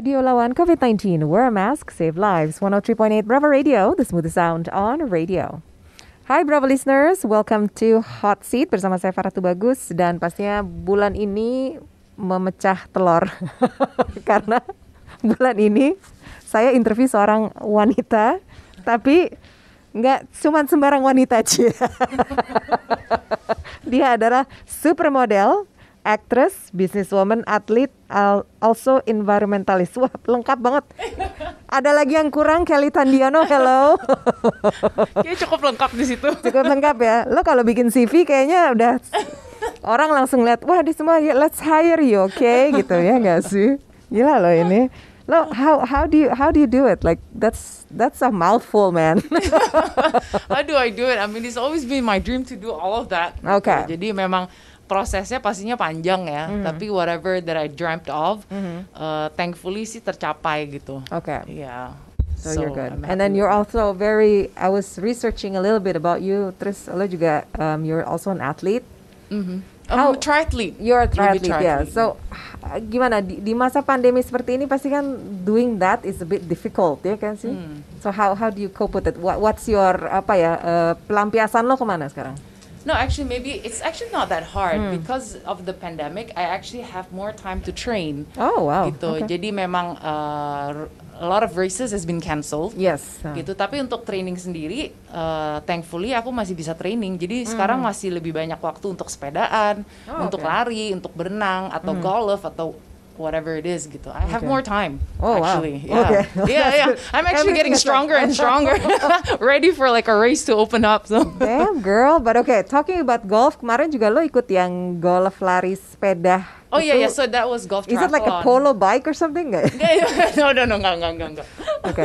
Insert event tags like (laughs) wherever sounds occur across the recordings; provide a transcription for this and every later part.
Radio Lawan COVID-19, wear a mask, save lives. 103.8 Bravo Radio, the smoothest sound on radio. Hai Bravo listeners, welcome to Hot Seat bersama saya Farah Tubagus dan pastinya bulan ini memecah telur (laughs) karena bulan ini saya interview seorang wanita tapi nggak cuma sembarang wanita aja. (laughs) Dia adalah supermodel, actress, businesswoman, atlet, al- also environmentalist. (laughs) Wah, lengkap banget. Ada lagi yang kurang, Kelly Tandiano, hello. (laughs) Kayaknya cukup lengkap di situ. (laughs) Cukup lengkap ya. Lo kalau bikin CV kayaknya udah orang langsung lihat, wah di semua ya, let's hire you, oke okay? gitu ya nggak sih? Gila lo ini. Lo how how do you how do you do it? Like that's that's a mouthful, man. How do I do it? I mean, it's always been my dream to do all of that. Okay. Jadi memang prosesnya pastinya panjang ya. Tapi whatever that I dreamt of, uh, thankfully sih tercapai gitu. Okay. Yeah. So, you're good. I'm And then you're also very. I was researching a little bit about you. Terus lo juga um, you're also an athlete. Mhm. How- I'm a triathlete. You're a triathlete, triathlete. So h- gimana di, di masa pandemi seperti ini pasti kan doing that is a bit difficult ya kan sih. Hmm. So how how do you cope with it? What, what's your apa ya uh, pelampiasan lo ke mana sekarang? No, actually, maybe it's actually not that hard Hmm. because of the pandemic. I actually have more time to train. Oh wow. gitu. okay. Jadi memang uh, a lot of races has been cancelled. Yes. uh, gitu tapi untuk training sendiri uh, thankfully aku masih bisa training jadi sekarang masih lebih banyak waktu untuk sepedaan Hmm. Oh, untuk oke. lari untuk berenang atau golf atau whatever it is gitu I have Okay. more time Oh, wow. actually yeah Okay. yeah (laughs) yeah good. I'm actually Everything getting stronger and (laughs) stronger (laughs) ready for like a race to open up so Damn girl, but okay. Talking about golf, kemarin juga lo ikut yang golf lari sepeda. oh yeah Itu- yeah so that was golf Is it like a triathlon. polo bike or something? Yeah, yeah. no no no enggak enggak enggak enggak Oke.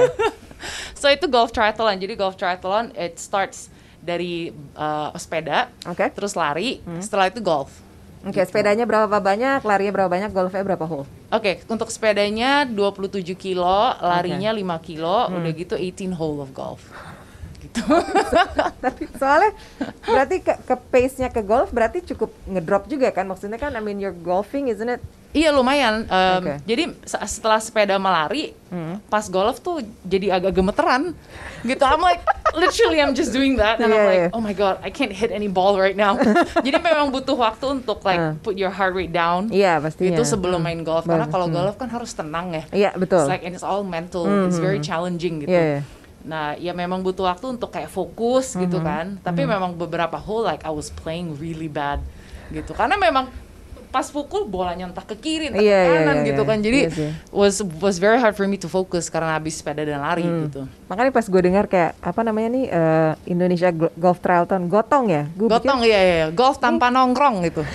so itu golf triathlon jadi golf triathlon it starts dari uh, sepeda Oke. terus lari Hmm. setelah itu golf Oke, sepedanya berapa banyak, larinya berapa banyak, golfnya berapa hole? Oke, untuk sepedanya 27 kilo, larinya 5 kilo, Hmm. udah gitu 18 hole of golf. Gitu. (laughs) Tapi soalnya berarti ke, ke pace-nya ke golf berarti cukup ngedrop juga kan? Maksudnya kan I mean you're golfing isn't it? iya lumayan. em, Oke. Jadi se- setelah sepeda melari, Hmm. pas golf tuh jadi agak gemeteran. Gitu. I'm like literally I'm just doing that and I'm Iya, like iya. oh my god I can't hit any ball right now. (laughs) jadi memang butuh waktu untuk like Ah. put your heart rate down. Iya pastinya. Itu sebelum main golf karena kalau hmm. golf kan harus tenang ya. Iya betul. It's like and it's all mental. Hmm, It's very hmm. challenging gitu. Iya, iya. Nah, ya memang butuh waktu untuk kayak fokus gitu Mm-hmm. kan. Tapi memang beberapa hole like I was playing really bad gitu. Karena memang pas pukul bolanya entah ke kiri entah Iya, ke iya, kanan iya, gitu iya. kan. Jadi Iya sih. was was very hard for me to focus karena habis sepeda dan lari Hmm. gitu. Makanya pas gue dengar kayak apa namanya nih eh, Indonesia Gol- Golf Triathlon Gotong ya? Gue Gotong iya iya iya. golf tanpa nongkrong gitu. (laughs)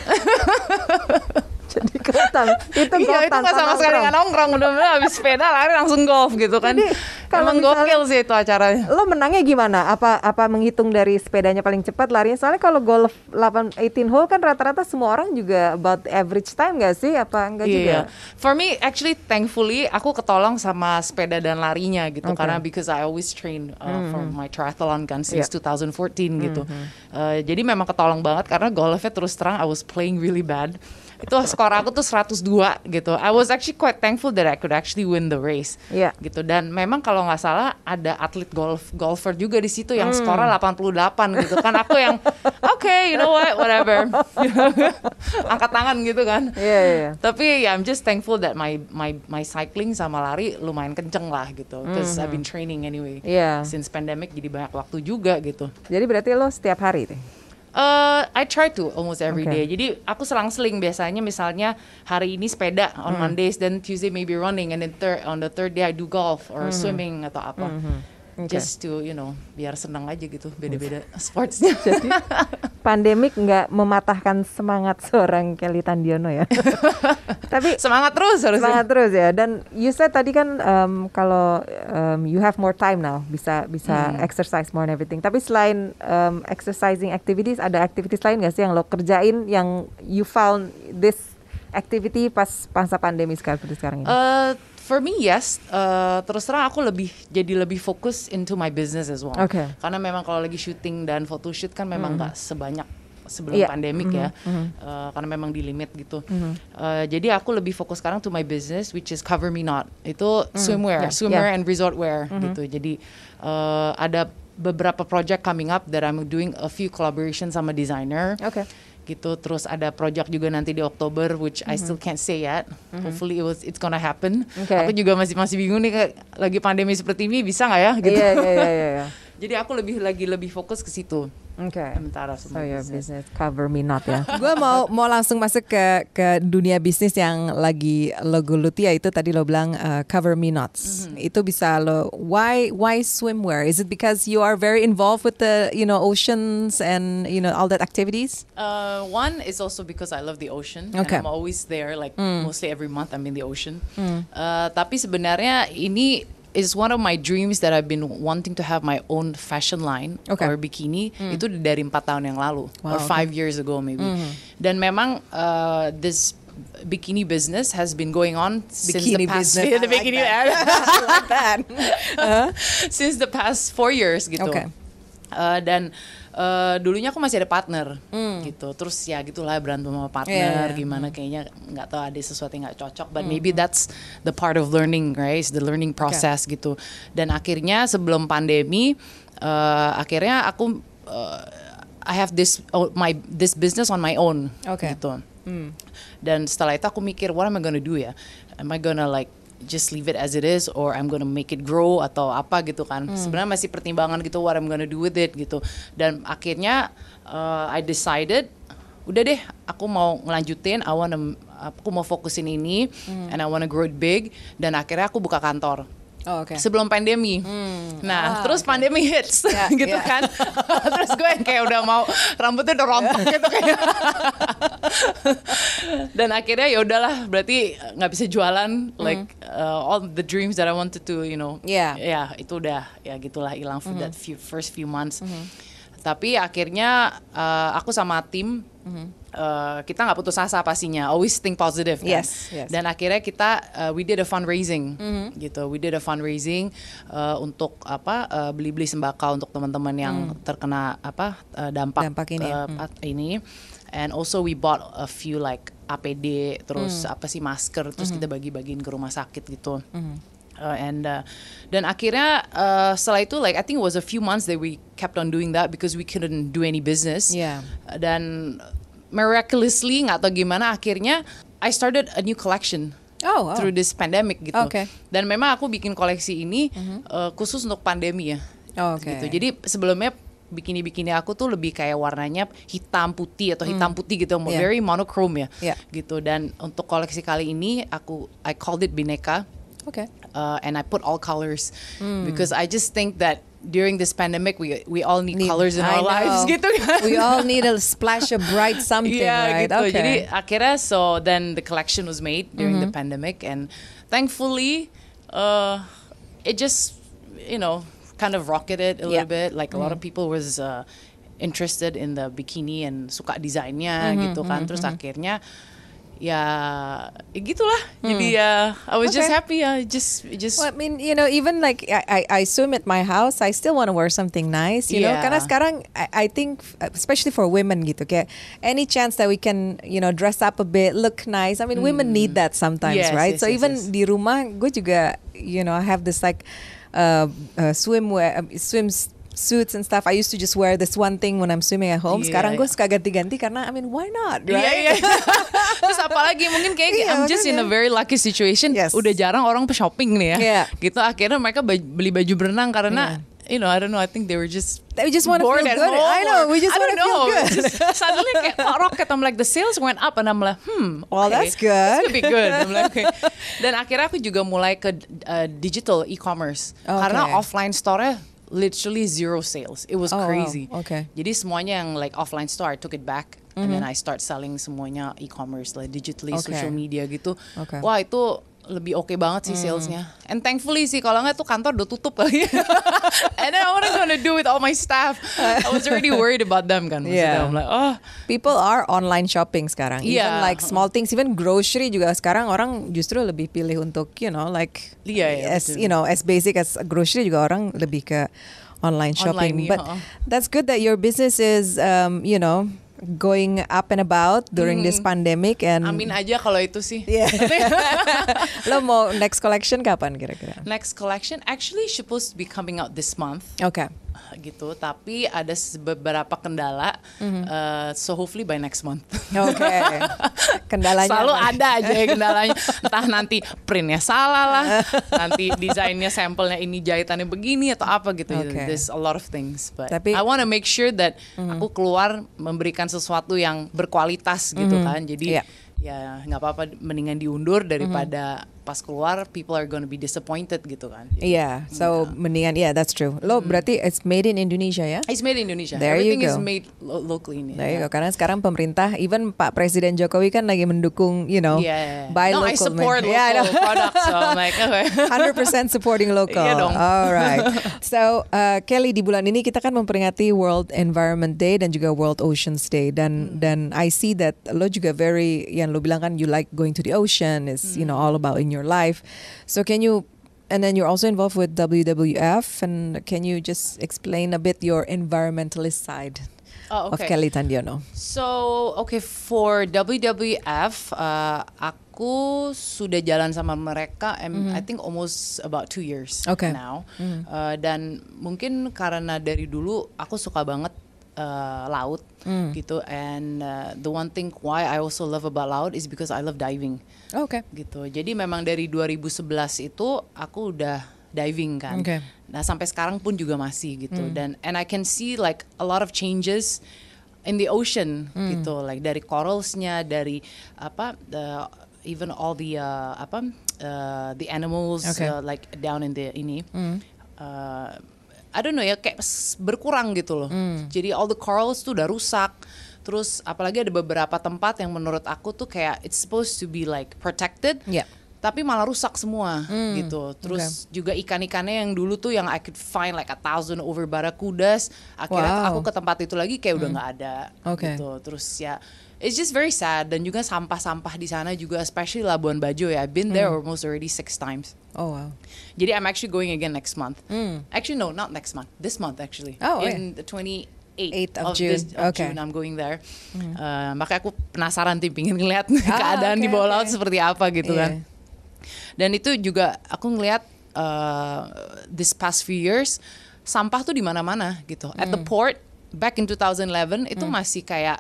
jadi gotong. Itu golf iya, itu nggak sama sekali nggak nongkrong. Bener-bener habis sepeda lari langsung golf gitu kan. Jadi, kalau Emang gokil sih itu acaranya. Lo menangnya gimana? Apa apa menghitung dari sepedanya paling cepat larinya? Soalnya kalau golf 8 18 hole kan rata-rata semua orang juga about average time gak sih? Apa enggak juga? Iya. For me, actually, thankfully, aku ketolong sama sepeda dan larinya gitu. Hmm. karena because I always train uh, for my triathlon kan since Iya. 2014 gitu. Uh, jadi memang ketolong banget karena golfnya terus terang I was playing really bad. Itu skor aku tuh 102 gitu. I was actually quite thankful that I could actually win the race. Iya. Gitu dan memang kalau nggak salah ada atlet golf golfer juga di situ Hmm. yang skornya 88 gitu kan. Aku yang (laughs) oke, you know what, whatever. (laughs) Angkat tangan gitu kan. Iya, iya, iya. Tapi ya I'm just thankful that my my my cycling sama lari lumayan kenceng lah gitu. Because I've been training anyway. Iya. Since pandemic jadi banyak waktu juga gitu. Jadi berarti lo setiap hari deh. Uh, I try to almost every Okay. day. Jadi aku selang-seling biasanya misalnya hari ini sepeda on Hmm. Mondays, then Tuesday maybe running, and then third on the third day I do golf or swimming atau apa. Hmm. Okay. Just to you know biar senang aja gitu beda-beda sportsnya. (laughs) Jadi (laughs) pandemik nggak mematahkan semangat seorang Kelly Tandiono ya. (laughs) Tapi semangat terus harusnya. semangat terus ya. Dan you said tadi kan um, kalau um, you have more time now, bisa bisa Hmm. exercise more and everything. Tapi selain um, exercising activities, ada activities lain nggak sih yang lo kerjain yang you found this activity pas masa pandemi sekarang seperti sekarang ini? Uh, for me yes, uh, terus terang aku lebih jadi lebih fokus into my business as well. Oke. Karena memang kalau lagi syuting dan photoshoot kan memang nggak sebanyak sebelum Iya. pandemik ya, Uh, karena memang di limit gitu. Uh, jadi aku lebih fokus sekarang to my business, which is Cover Me Not. Itu swimwear, yeah, swimwear yeah. and resort wear gitu. Jadi uh, ada beberapa project coming up that I'm doing a few collaboration sama designer Oke. Gitu. Terus ada project juga nanti di Oktober which I still can't say yet. Hopefully it was, it's gonna happen. Oke. aku juga masih masih bingung nih kayak lagi pandemi seperti ini bisa nggak ya gitu? Iya iya iya iya. (laughs) jadi aku lebih lagi lebih fokus ke situ. Oke. sementara So semua your business. business cover me not ya. (laughs) gue mau mau langsung masuk ke ke dunia bisnis yang lagi lo geluti yaitu tadi lo bilang uh, cover me nots. Itu bisa lo why why swimwear? Is it because you are very involved with the you know oceans and you know all that activities? Uh, one is also because I love the ocean. Okay. and I'm always there like mostly every month I'm in the ocean. Uh, tapi sebenarnya ini is one of my dreams that I've been wanting to have my own fashion line Okay. or bikini itu dari empat tahun yang lalu Wow, or okay. five years ago maybe dan memang uh, this bikini business has been going on since Bikini the past business, (laughs) the like that. (laughs) Like that (laughs) since the past four years gitu. Okay. Uh, dan uh, dulunya aku masih ada partner Hmm. gitu. Terus ya gitulah berantem sama partner Yeah. gimana kayaknya nggak tahu ada sesuatu yang nggak cocok. But maybe that's the part of learning, right? It's the learning process gitu. Dan akhirnya sebelum pandemi, uh, akhirnya aku uh, I have this oh, my this business on my own Okay. gitu. Dan setelah itu aku mikir, what am I gonna do ya? Am I gonna like just leave it as it is, or I'm gonna make it grow atau apa gitu kan? Sebenarnya masih pertimbangan gitu, what I'm gonna do with it gitu. Dan akhirnya uh, I decided, udah deh, aku mau ngelanjutin. I wanna, aku mau fokusin ini, and I wanna grow it big. Dan akhirnya aku buka kantor. Oh, oke. Sebelum pandemi, nah Ah, terus pandemi hits, Ya, (laughs) gitu ya. kan, (laughs) terus gue yang kayak udah mau rambutnya udah rontok gitu kayak, (laughs) dan akhirnya ya udahlah berarti nggak bisa jualan like uh, all the dreams that I wanted to you know. Yeah. ya itu udah ya gitulah hilang for that few, first few months tapi akhirnya uh, aku sama tim uh, kita nggak putus asa pastinya. Always think positive kan? Yes, yes. dan akhirnya kita uh, we did a fundraising gitu. We did a fundraising uh, untuk apa uh, beli-beli sembako untuk teman-teman yang terkena apa uh, dampak, Dampak ini uh, pat- ini. And also we bought a few like APD terus apa sih masker terus kita bagi-bagiin ke rumah sakit gitu Uh, and uh, dan akhirnya uh, setelah itu like I think it was a few months that we kept on doing that because we couldn't do any business Yeah. Uh, dan miraculously nggak tahu gimana akhirnya I started a new collection Oh, wow. through this pandemic gitu. Oke. Dan memang aku bikin koleksi ini uh, khusus untuk pandemi ya. Oh, oke. Gitu. Jadi sebelumnya bikini-bikini aku tuh lebih kayak warnanya hitam putih atau hitam putih gitu, Yeah. very monochrome ya. Yeah. Gitu. Dan untuk koleksi kali ini aku I called it Bineka oke uh, and I put all colors because I just think that during this pandemic we we all need, colors in I our lives know. (laughs) gitu kan. we all (laughs) need a splash of bright something Iya right gitu. okay Jadi akhirnya so then the collection was made during the pandemic and thankfully uh, it just you know kind of rocketed a Yeah. little bit. Like a lot of people was uh, interested in the bikini and suka desainnya gitu kan. Terus akhirnya ya, ya gitulah. Jadi ya I was just Okay. happy ya. Just just Well, I mean, you know, even like I, I, I swim at my house, I still want to wear something nice, you know. Yeah. Karena sekarang, I, I think, especially for women gitu, kayak any chance that we can, you know, dress up a bit, look nice. I mean, women need that sometimes, Yes, right? yes, so yes, even yes. di rumah, gue juga, you know, I have this like uh, uh, swimwear, uh, swim suits and stuff. I used to just wear this one thing when I'm swimming at home. Iya, Sekarang gue iya. suka ganti-ganti karena, I mean, why not, Iya, right? iya. (laughs) Terus apalagi mungkin kayak Iya, I'm just in a very lucky situation. Yes. Udah jarang orang pe shopping nih ya. Iya. Gitu akhirnya mereka beli baju berenang karena you know, I don't know, I think they were just They just wanna bored feel good. home I know, we just don't wanna feel know. good. Just suddenly kayak rocket. I'm like the sales went up and I'm like, hmm, Well, okay. that's good. This could be good. I'm like, okay. (laughs) Dan akhirnya aku juga mulai ke uh, digital e-commerce karena Okay. offline store-nya literally zero sales. It was Oh, wow. crazy. Okay. Jadi semuanya yang like offline store, I took it back and then I start selling semuanya e-commerce like digitally, Mm-hmm. Okay. social media gitu. Okay. Wah itu lebih oke banget sih salesnya. And thankfully sih kalau nggak tuh kantor udah tutup kali. (laughs) and then what am I gonna do with all my staff? I was already worried about them kan. Maksudnya, Yeah. I'm like, oh People are online shopping sekarang. Even Iya. like small things, even grocery juga sekarang orang justru lebih pilih untuk you know like Iya, iya, as betul. you know as basic as grocery juga orang lebih ke online shopping. Online, iya, But that's good that your business is um, you know going up and about during this pandemic and Amin aja kalau itu sih. Yeah. (laughs) (laughs) lo mau next collection kapan kira-kira? Next collection actually supposed to be coming out this month. Oke. Gitu tapi ada beberapa kendala Mhm. uh, so hopefully by next month Oke. (laughs) Kendalanya selalu apa? ada aja ya kendalanya entah nanti printnya salah lah (laughs) nanti desainnya sampelnya ini jahitannya begini atau apa gitu Oke. there's a lot of things but Tapi-. I want to make sure that aku keluar memberikan sesuatu yang berkualitas gitu kan jadi Iya. ya nggak apa-apa mendingan diundur daripada pas keluar people are gonna be disappointed gitu kan Iya, so mendingan yeah, that's true. Lo berarti it's made in Indonesia ya? It's made in Indonesia. There you Everything is go. made lo- locally in There you Indonesia. go. Karena sekarang pemerintah, even Pak Presiden Jokowi kan lagi mendukung, you know, Yeah. buy no, local. I support man. Yeah, I local products. So I'm like, (laughs) okay. 100% supporting local. Iya dong. Alright. (laughs) So uh, Kelly di bulan ini kita kan memperingati World Environment Day dan juga World Oceans Day dan Hmm. dan I see that lo juga very yang lo bilang kan you like going to the ocean is you know all about in your life. So can you and then you're also involved with WWF and can you just explain a bit your environmentalist side Oh, of okay. Kelly Tandiono? So, okay, for WWF, uh, aku sudah jalan sama mereka, and I think almost about two years. Okay. now. Uh, dan mungkin karena dari dulu aku suka banget uh, laut Mm. gitu, and uh, the one thing why I also love about laut is because I love diving. Okay. gitu. Jadi memang dari 2011 itu aku udah diving kan. Oke. Nah, sampai sekarang pun juga masih gitu. Dan and I can see like a lot of changes in the ocean gitu. Like dari coralsnya, dari apa the even all the uh, apa uh, the animals Oke. uh, like down in the ini. Uh, I don't know ya kayak berkurang gitu loh. Jadi all the corals tuh udah rusak. Terus apalagi ada beberapa tempat yang menurut aku tuh kayak it's supposed to be like protected. Yeah. Tapi malah rusak semua gitu. Terus juga ikan-ikannya yang dulu tuh yang I could find like a thousand over barakudas. Akhirnya Wow. aku ke tempat itu lagi kayak udah nggak ada Oke. gitu. Terus ya it's just very sad dan juga sampah-sampah di sana juga especially Labuan Bajo ya. I've been there almost already six times. Oh wow. Jadi I'm actually going again next month. Actually no, not next month. This month actually. Oh, in the 28th 8th of this June. of Okay. June I'm going there. Uh, makanya aku penasaran tim pingin ngeliat Ah, (laughs) keadaan di oke, bawah oke. laut seperti apa gitu Iya. kan. Dan itu juga aku ngeliat uh, this past few years sampah tuh di mana-mana gitu. At Hmm. the port back in 2011 itu masih kayak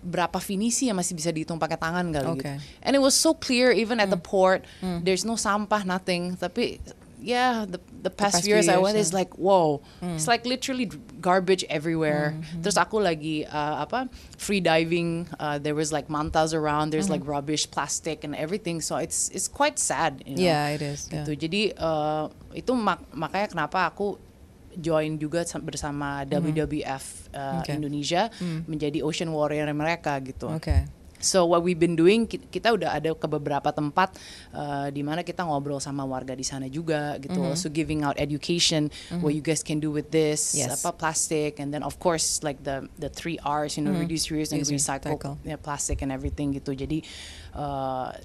berapa finisi yang masih bisa dihitung pakai tangan kali gitu. Oke. And it was so clear even at Hmm. the port there's no sampah nothing tapi yeah the the past, past few years, few I years, went is yeah. like whoa it's like literally garbage everywhere terus aku lagi uh, apa free diving uh, there was like mantas around there's like rubbish plastic and everything so it's it's quite sad you know? Yeah, it is. Yeah. gitu jadi uh, itu mak- makanya kenapa aku join juga sa- bersama WWF uh, Okay. Indonesia menjadi ocean warrior mereka gitu Okay. So what we've been doing ki- kita udah ada ke beberapa tempat uh, di mana kita ngobrol sama warga di sana juga gitu. Also giving out education what you guys can do with this Yes. apa plastic and then of course like the the three R's you know reduce, reuse and Reuse, recycle recycle. ya, plastic and everything gitu. Jadi uh,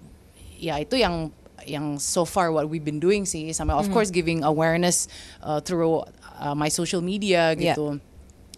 ya itu yang yang so far what we've been doing sih sama of course giving awareness uh, through uh, my social media Yeah.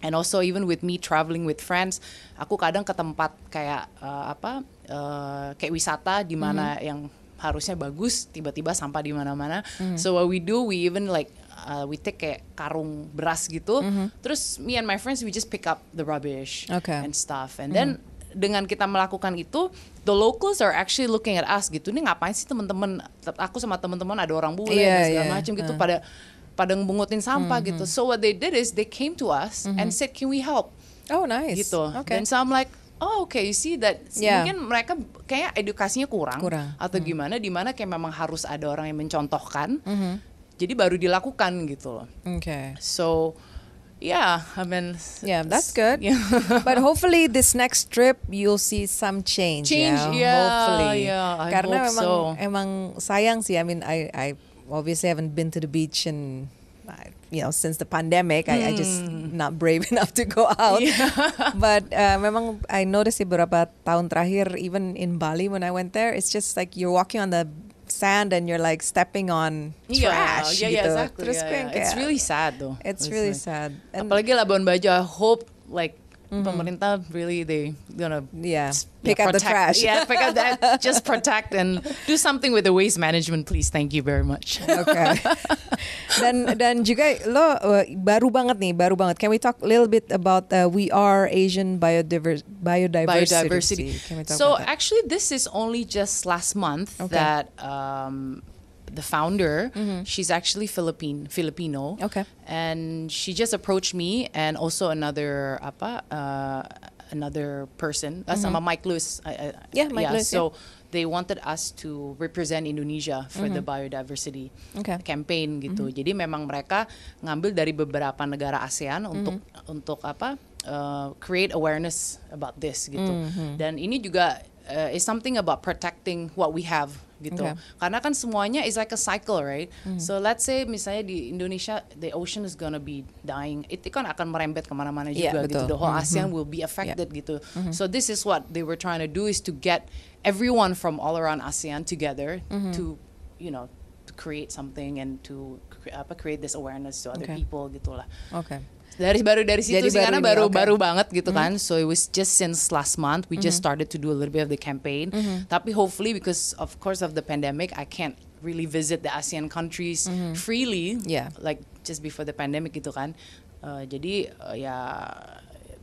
And also even with me traveling with friends, aku kadang ke tempat kayak uh, apa uh, kayak wisata di mana yang harusnya bagus tiba-tiba sampah di mana-mana. So what we do we even like uh, we take kayak karung beras gitu. Terus me and my friends we just pick up the rubbish Okay. and stuff. And then dengan kita melakukan itu, the locals are actually looking at us gitu. Ini ngapain sih teman-teman? Aku sama teman-teman ada orang bule Iya, dan segala iya. macam gitu Uh. pada pada ngebungutin sampah gitu. So what they did is they came to us and said, "Can we help?" Oh, nice. gitu. Okay. Dan so I'm like, "Oh, okay, you see that Yeah. mungkin mereka kayak edukasinya kurang, Kurang. atau gimana di mana kayak memang harus ada orang yang mencontohkan. Mm-hmm. Jadi baru dilakukan gitu loh. Okay. So yeah, I mean Yeah, that's good. Yeah. (laughs) But hopefully this next trip you'll see some change. Change, ya. yeah, Hopefully. yeah, I Karena hope memang so. emang sayang sih. I mean, I I obviously I haven't been to the beach and you know since the pandemic. I, I just not brave (laughs) enough to go out. (laughs) But uh, memang I noticed beberapa tahun terakhir, even in Bali when I went there, it's just like you're walking on the sand and you're like stepping on trash yeah, yeah, gitu. exactly. Terus yeah, yeah. It's really sad though. It's really like- sad. And- Apalagi Labuan Bajo, I hope like Pemerintah really they gonna Yeah, pick up the trash. Yeah, pick up that. (laughs) Just protect and do something with the waste management, please. Thank you very much. Okay. (laughs) dan dan juga lo uh, baru banget nih, baru banget. Can we talk a little bit about uh, we are Asian biodiver- biodiversity? biodiversity. Can we talk So actually, this is only just last month Okay. that um, the founder, she's actually Philippine Filipino. Okay. And she just approached me and also another apa uh, another person, uh, sama Mike Lewis. I- Mm-hmm. Yeah, Mike Lewis, So they wanted us to represent Indonesia for the Mm-hmm. biodiversity Okay. campaign gitu. Jadi memang mereka ngambil dari beberapa negara ASEAN untuk Mm-hmm. untuk apa uh, create awareness about this gitu. Mm-hmm. Dan ini juga uh, is something about protecting what we have gitu. Okay. Karena kan semuanya is like a cycle, right? So let's say misalnya di Indonesia the ocean is gonna be dying, itu kan akan merembet ke mana-mana Iya, juga gitu. betul. The whole Mhm. ASEAN will be affected gitu. So this is what they were trying to do is to get everyone from all around ASEAN together to, you know, to create something and to apa create this awareness to other Okay. people gitulah. Oke. Dari baru dari situ Jadi sih baru karena ini, baru oke. baru banget gitu kan. So it was just since last month we just started to do a little bit of the campaign. Tapi hopefully because of course of the pandemic I can't really visit the ASEAN countries freely. Yeah. Like just before the pandemic gitu kan. Uh, jadi uh, ya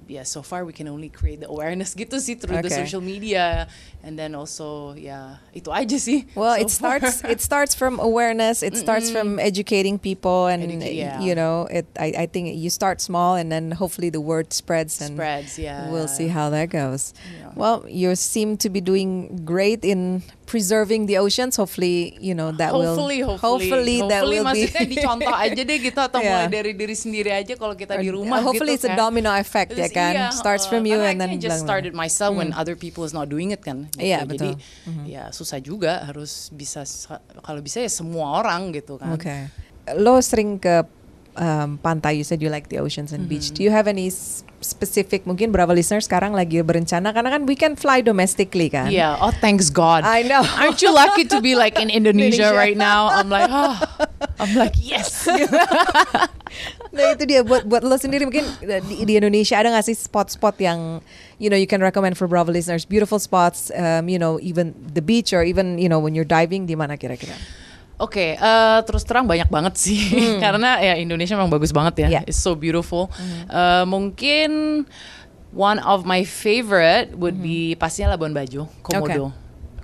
ya so far we can only create the awareness (laughs) gitu sih through the social media and then also ya itu aja sih. Well, so it far. starts it starts from awareness. It starts from educating people, and yeah. you know, it. I, I think you start small, and then hopefully the word spreads, and spreads, yeah. we'll see how that goes. Yeah. Well, you seem to be doing great in preserving the oceans. Hopefully, you know that hopefully, will. hopefully, that will be. maksudnya (laughs) dicontoh aja deh gitu atau Yeah. mulai dari diri sendiri aja kalau kita di Or- rumah hopefully gitu it's a kan. domino effect ya Terus kan. iya, Starts uh, from you and I then can't just started myself when other people is not doing it kan. gitu. Jadi betul. Mm-hmm. ya susah juga harus bisa kalau bisa ya semua orang gitu kan. Okay. Lo sering ke um, pantai. You said you like the oceans and beach. Mm-hmm. Do you have any specific? Mungkin berapa listeners sekarang lagi berencana karena kan we can fly domestically kan. Yeah, oh thanks God. I know. Aren't you lucky to be like in Indonesia, Indonesia. right now? I'm like, oh, I'm like yes. (laughs) Nah itu dia buat buat lo sendiri mungkin uh, di, di Indonesia ada nggak sih spot-spot yang you know you can recommend for Bravo listeners beautiful spots um, you know even the beach or even you know when you're diving di mana kira-kira? Oke, eh, terus terang banyak banget sih (laughs) karena ya Indonesia memang bagus banget ya, Hmm. Yeah. it's so beautiful. Eh, mungkin one of my favorite would be pastinya Labuan Bajo, Komodo.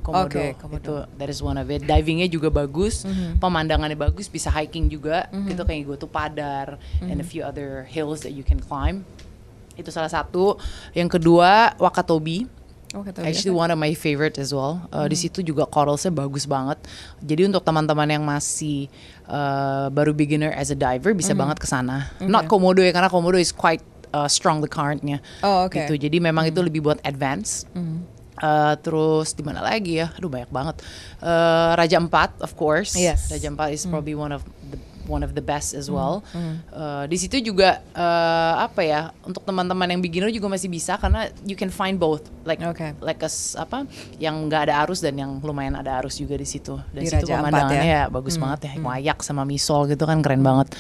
Komodo, Oke, Komodo. itu that is one of it. Divingnya juga bagus, pemandangannya bagus, bisa hiking juga. Itu kayak go to Padar and a few other hills that you can climb. Itu salah satu. Yang kedua Wakatobi. Oh, kata Actually one of my favorite as well. Uh, Di situ juga coralsnya bagus banget. Jadi untuk teman-teman yang masih uh, baru beginner as a diver bisa banget ke sana. Not Komodo ya karena Komodo is quite uh, strong the currentnya. Oh, oke. Gitu. Jadi memang itu lebih buat advance. Uh, terus di mana lagi ya? Aduh banyak banget. Uh, Raja Empat of course. Yes. Raja Empat is probably one of the one of the best as well. Uh, di situ juga uh, apa ya? Untuk teman-teman yang beginner juga masih bisa karena you can find both. Like Oke. like a s- apa? Yang nggak ada arus dan yang lumayan ada arus juga di situ. Dan Di situ Raja pemandangannya ya? ya bagus banget ya. Wayak sama misol gitu kan keren banget.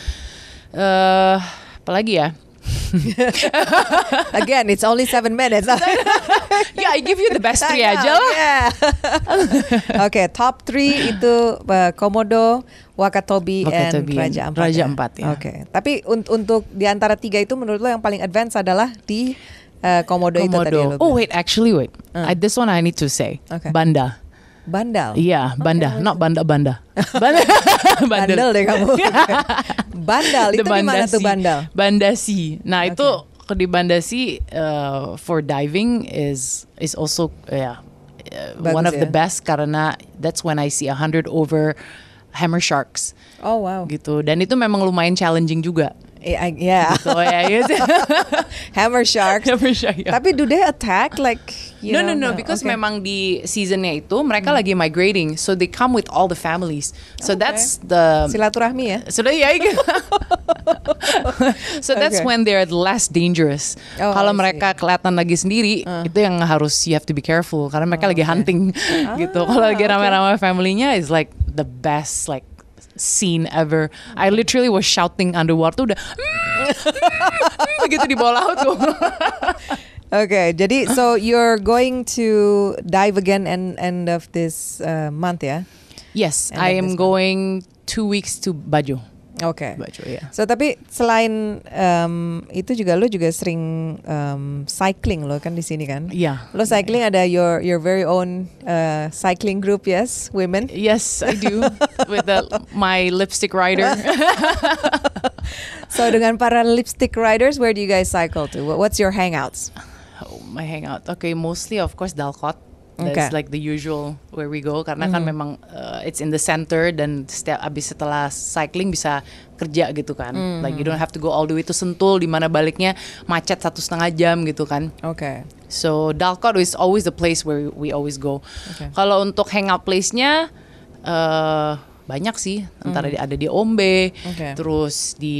Eh, apalagi ya? (laughs) Again, it's only seven minutes. (laughs) (laughs) ya, I give you the best three aja lah. yeah. (laughs) Oke, top three itu uh, Komodo, Wakatobi, Wakatobi and Raja Ampat. Raja ya? Ampat, ya. Oke, tapi un- untuk di antara tiga itu menurut lo yang paling advance adalah di uh, Komodo, itu tadi Oh wait, actually wait. I, this one I need to say. Okay. Banda. Bandal. Iya, Banda, not Banda Banda. (laughs) Banda. Bandel deh kamu. bandal itu di mana tuh bandal? Bandasi. Nah itu ke di Bandasi uh, for diving is is also yeah uh, Bagus one of ya? the best karena that's when I see a hundred over hammer sharks Oh wow. gitu dan itu memang lumayan challenging juga. Eh, I- yeah. So ya gitu. (laughs) Hammer sharks. hammer shark. ya. Tapi do they attack like you no, know, no, no, because okay. memang di seasonnya itu mereka lagi migrating, so they come with all the families. So Okay. that's the silaturahmi ya. ya. gitu. (laughs) so that's Okay. when they're less dangerous. Oh, Kalau mereka kelihatan lagi sendiri, itu yang harus you have to be careful karena mereka lagi hunting (laughs) gitu. Kalau lagi Ah, okay. rame-rame familynya is like the best like scene ever. I literally was shouting underwater tuh udah "Mm," (laughs) di bawah laut tuh. Okay, jadi so you're going to dive again end end of this uh, month ya? yes, End I am month. going two weeks to Bajo. Oke. Bajo ya. So tapi selain um, itu juga lo juga sering um, cycling lo kan di sini kan? Iya. Lo cycling ada your your very own uh, cycling group yes, women. Yes, I do with the, my lipstick rider. (laughs) So dengan para lipstick riders, where do you guys cycle to? What- What's your hangouts? Oh, my hangout. Okay, mostly of course Dalcott. That's Okay. like the usual where we go karena kan memang uh, it's in the center dan setiap abis setelah cycling bisa kerja gitu kan. Like you don't have to go all the way to Sentul di mana baliknya macet satu setengah jam gitu kan. Okay. So Dalcott is always the place where we always go. Okay. Kalau untuk hangout place-nya eh banyak sih, antara di- ada di Ombe, Okay. terus di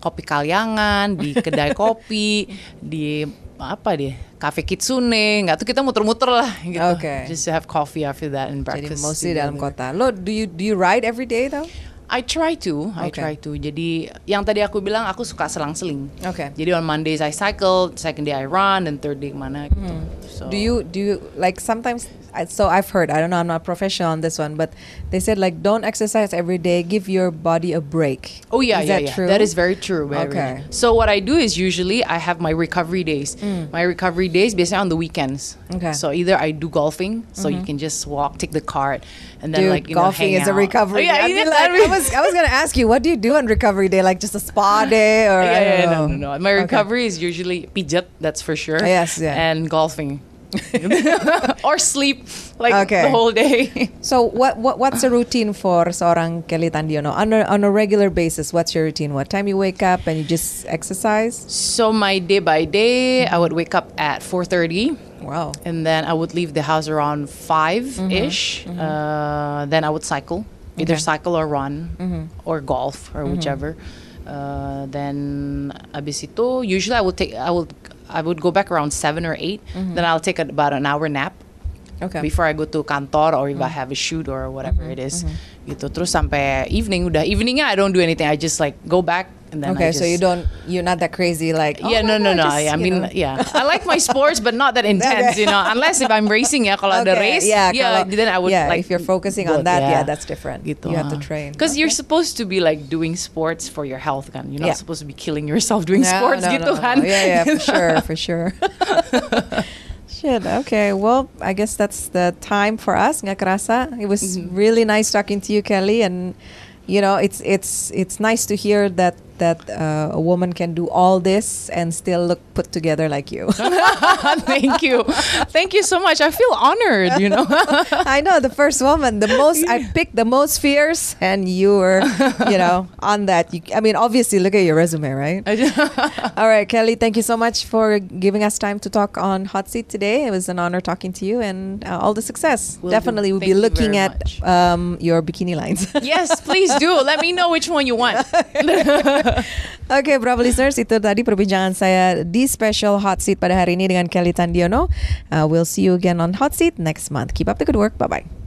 Kopi Kalyangan, di kedai kopi, (laughs) di apa deh, Cafe Kitsune, nggak tuh kita muter-muter lah gitu. Okay. Just have coffee after that and Jadi breakfast. mostly together. dalam kota. Lo do you do you ride every day though? I try to, I Okay. try to. Jadi yang tadi aku bilang aku suka selang-seling. Okay. Jadi on Mondays I cycle, second day I run, dan third day mana gitu. So, Hmm. Do you do you like sometimes? I- So I've heard. I don't know. I'm not professional on this one, but they said like don't exercise every day. Give your body a break. Oh yeah, is yeah, that yeah. true? That is very true. Okay. So what I do is usually I have my recovery days. My recovery days basically on the weekends. Mm. Okay. Mm-hmm. So either I do golfing, so you can just walk, take the cart, and then Dude, like you know, golfing hang is a recovery. Oh, yeah, day. I'd yeah, like, I was I was gonna ask you, what do you do on recovery day? Like just a spa (laughs) day or yeah, I yeah, don't no, know. no, no. My Okay. recovery is usually pijat, that's for sure. Yes, yeah. And golfing. (laughs) or sleep like Okay. the whole day. (laughs) So what what what's a routine for seorang Kelly Tandiono on a, on a regular basis? What's your routine? What time you wake up and you just exercise? so my day by day, I would wake up at 4:30. Wow. and then I would leave the house around 5 ish. Uh, then I would cycle, either Okay. cycle or run, or golf or whichever. Uh, then abis itu, usually I would take I would I would go back around seven or 8 mm-hmm. Then I'll take about an hour nap Okay. before I go to kantor or if I mm-hmm. have a shoot or whatever mm-hmm. it is. Gitu. Terus sampai evening udah eveningnya I don't do anything. I just like go back and then okay, just, so you don't you're not that crazy like oh yeah, my no, no, God, no. just, I mean, know. yeah, (laughs) I like my sports, but not that intense, you know. Unless if I'm racing, yeah, Kalau Okay, race, yeah, yeah, kalau- then I would yeah, like. if you're focusing on that, yeah, that's different. Gitu. You have to train. Because you're supposed to be like doing sports for your health, kan? You're not Yeah. supposed to be killing yourself doing No, sports, no, gitu no, no. kan? Yeah, yeah, for (laughs) sure, for sure. (laughs) Shit. Okay. Well, I guess that's the time for us. Nggak kerasa. It was Mm-hmm. really nice talking to you, Kelly, and you know, it's it's it's nice to hear that that uh, a woman can do all this and still look put together like you. (laughs) Thank you, thank you so much. I feel honored, you know. (laughs) I know the first woman, the most I (laughs) picked the most fierce, and you were, you know, on that. You, I mean, obviously, look at your resume, right? All right, Kelly, thank you so much for giving us time to talk on Hot Seat today. It was an honor talking to you and uh, all the success. Will do. Definitely, we'll be Thank looking at um, your bikini lines. yes, please do. Let me know which one you want. (laughs) Oke, Bravo listeners, itu tadi perbincangan saya di special Hot Seat pada hari ini dengan Kelly Tandiono. Uh, we'll see you again on Hot Seat next month. Keep up the good work. Bye bye.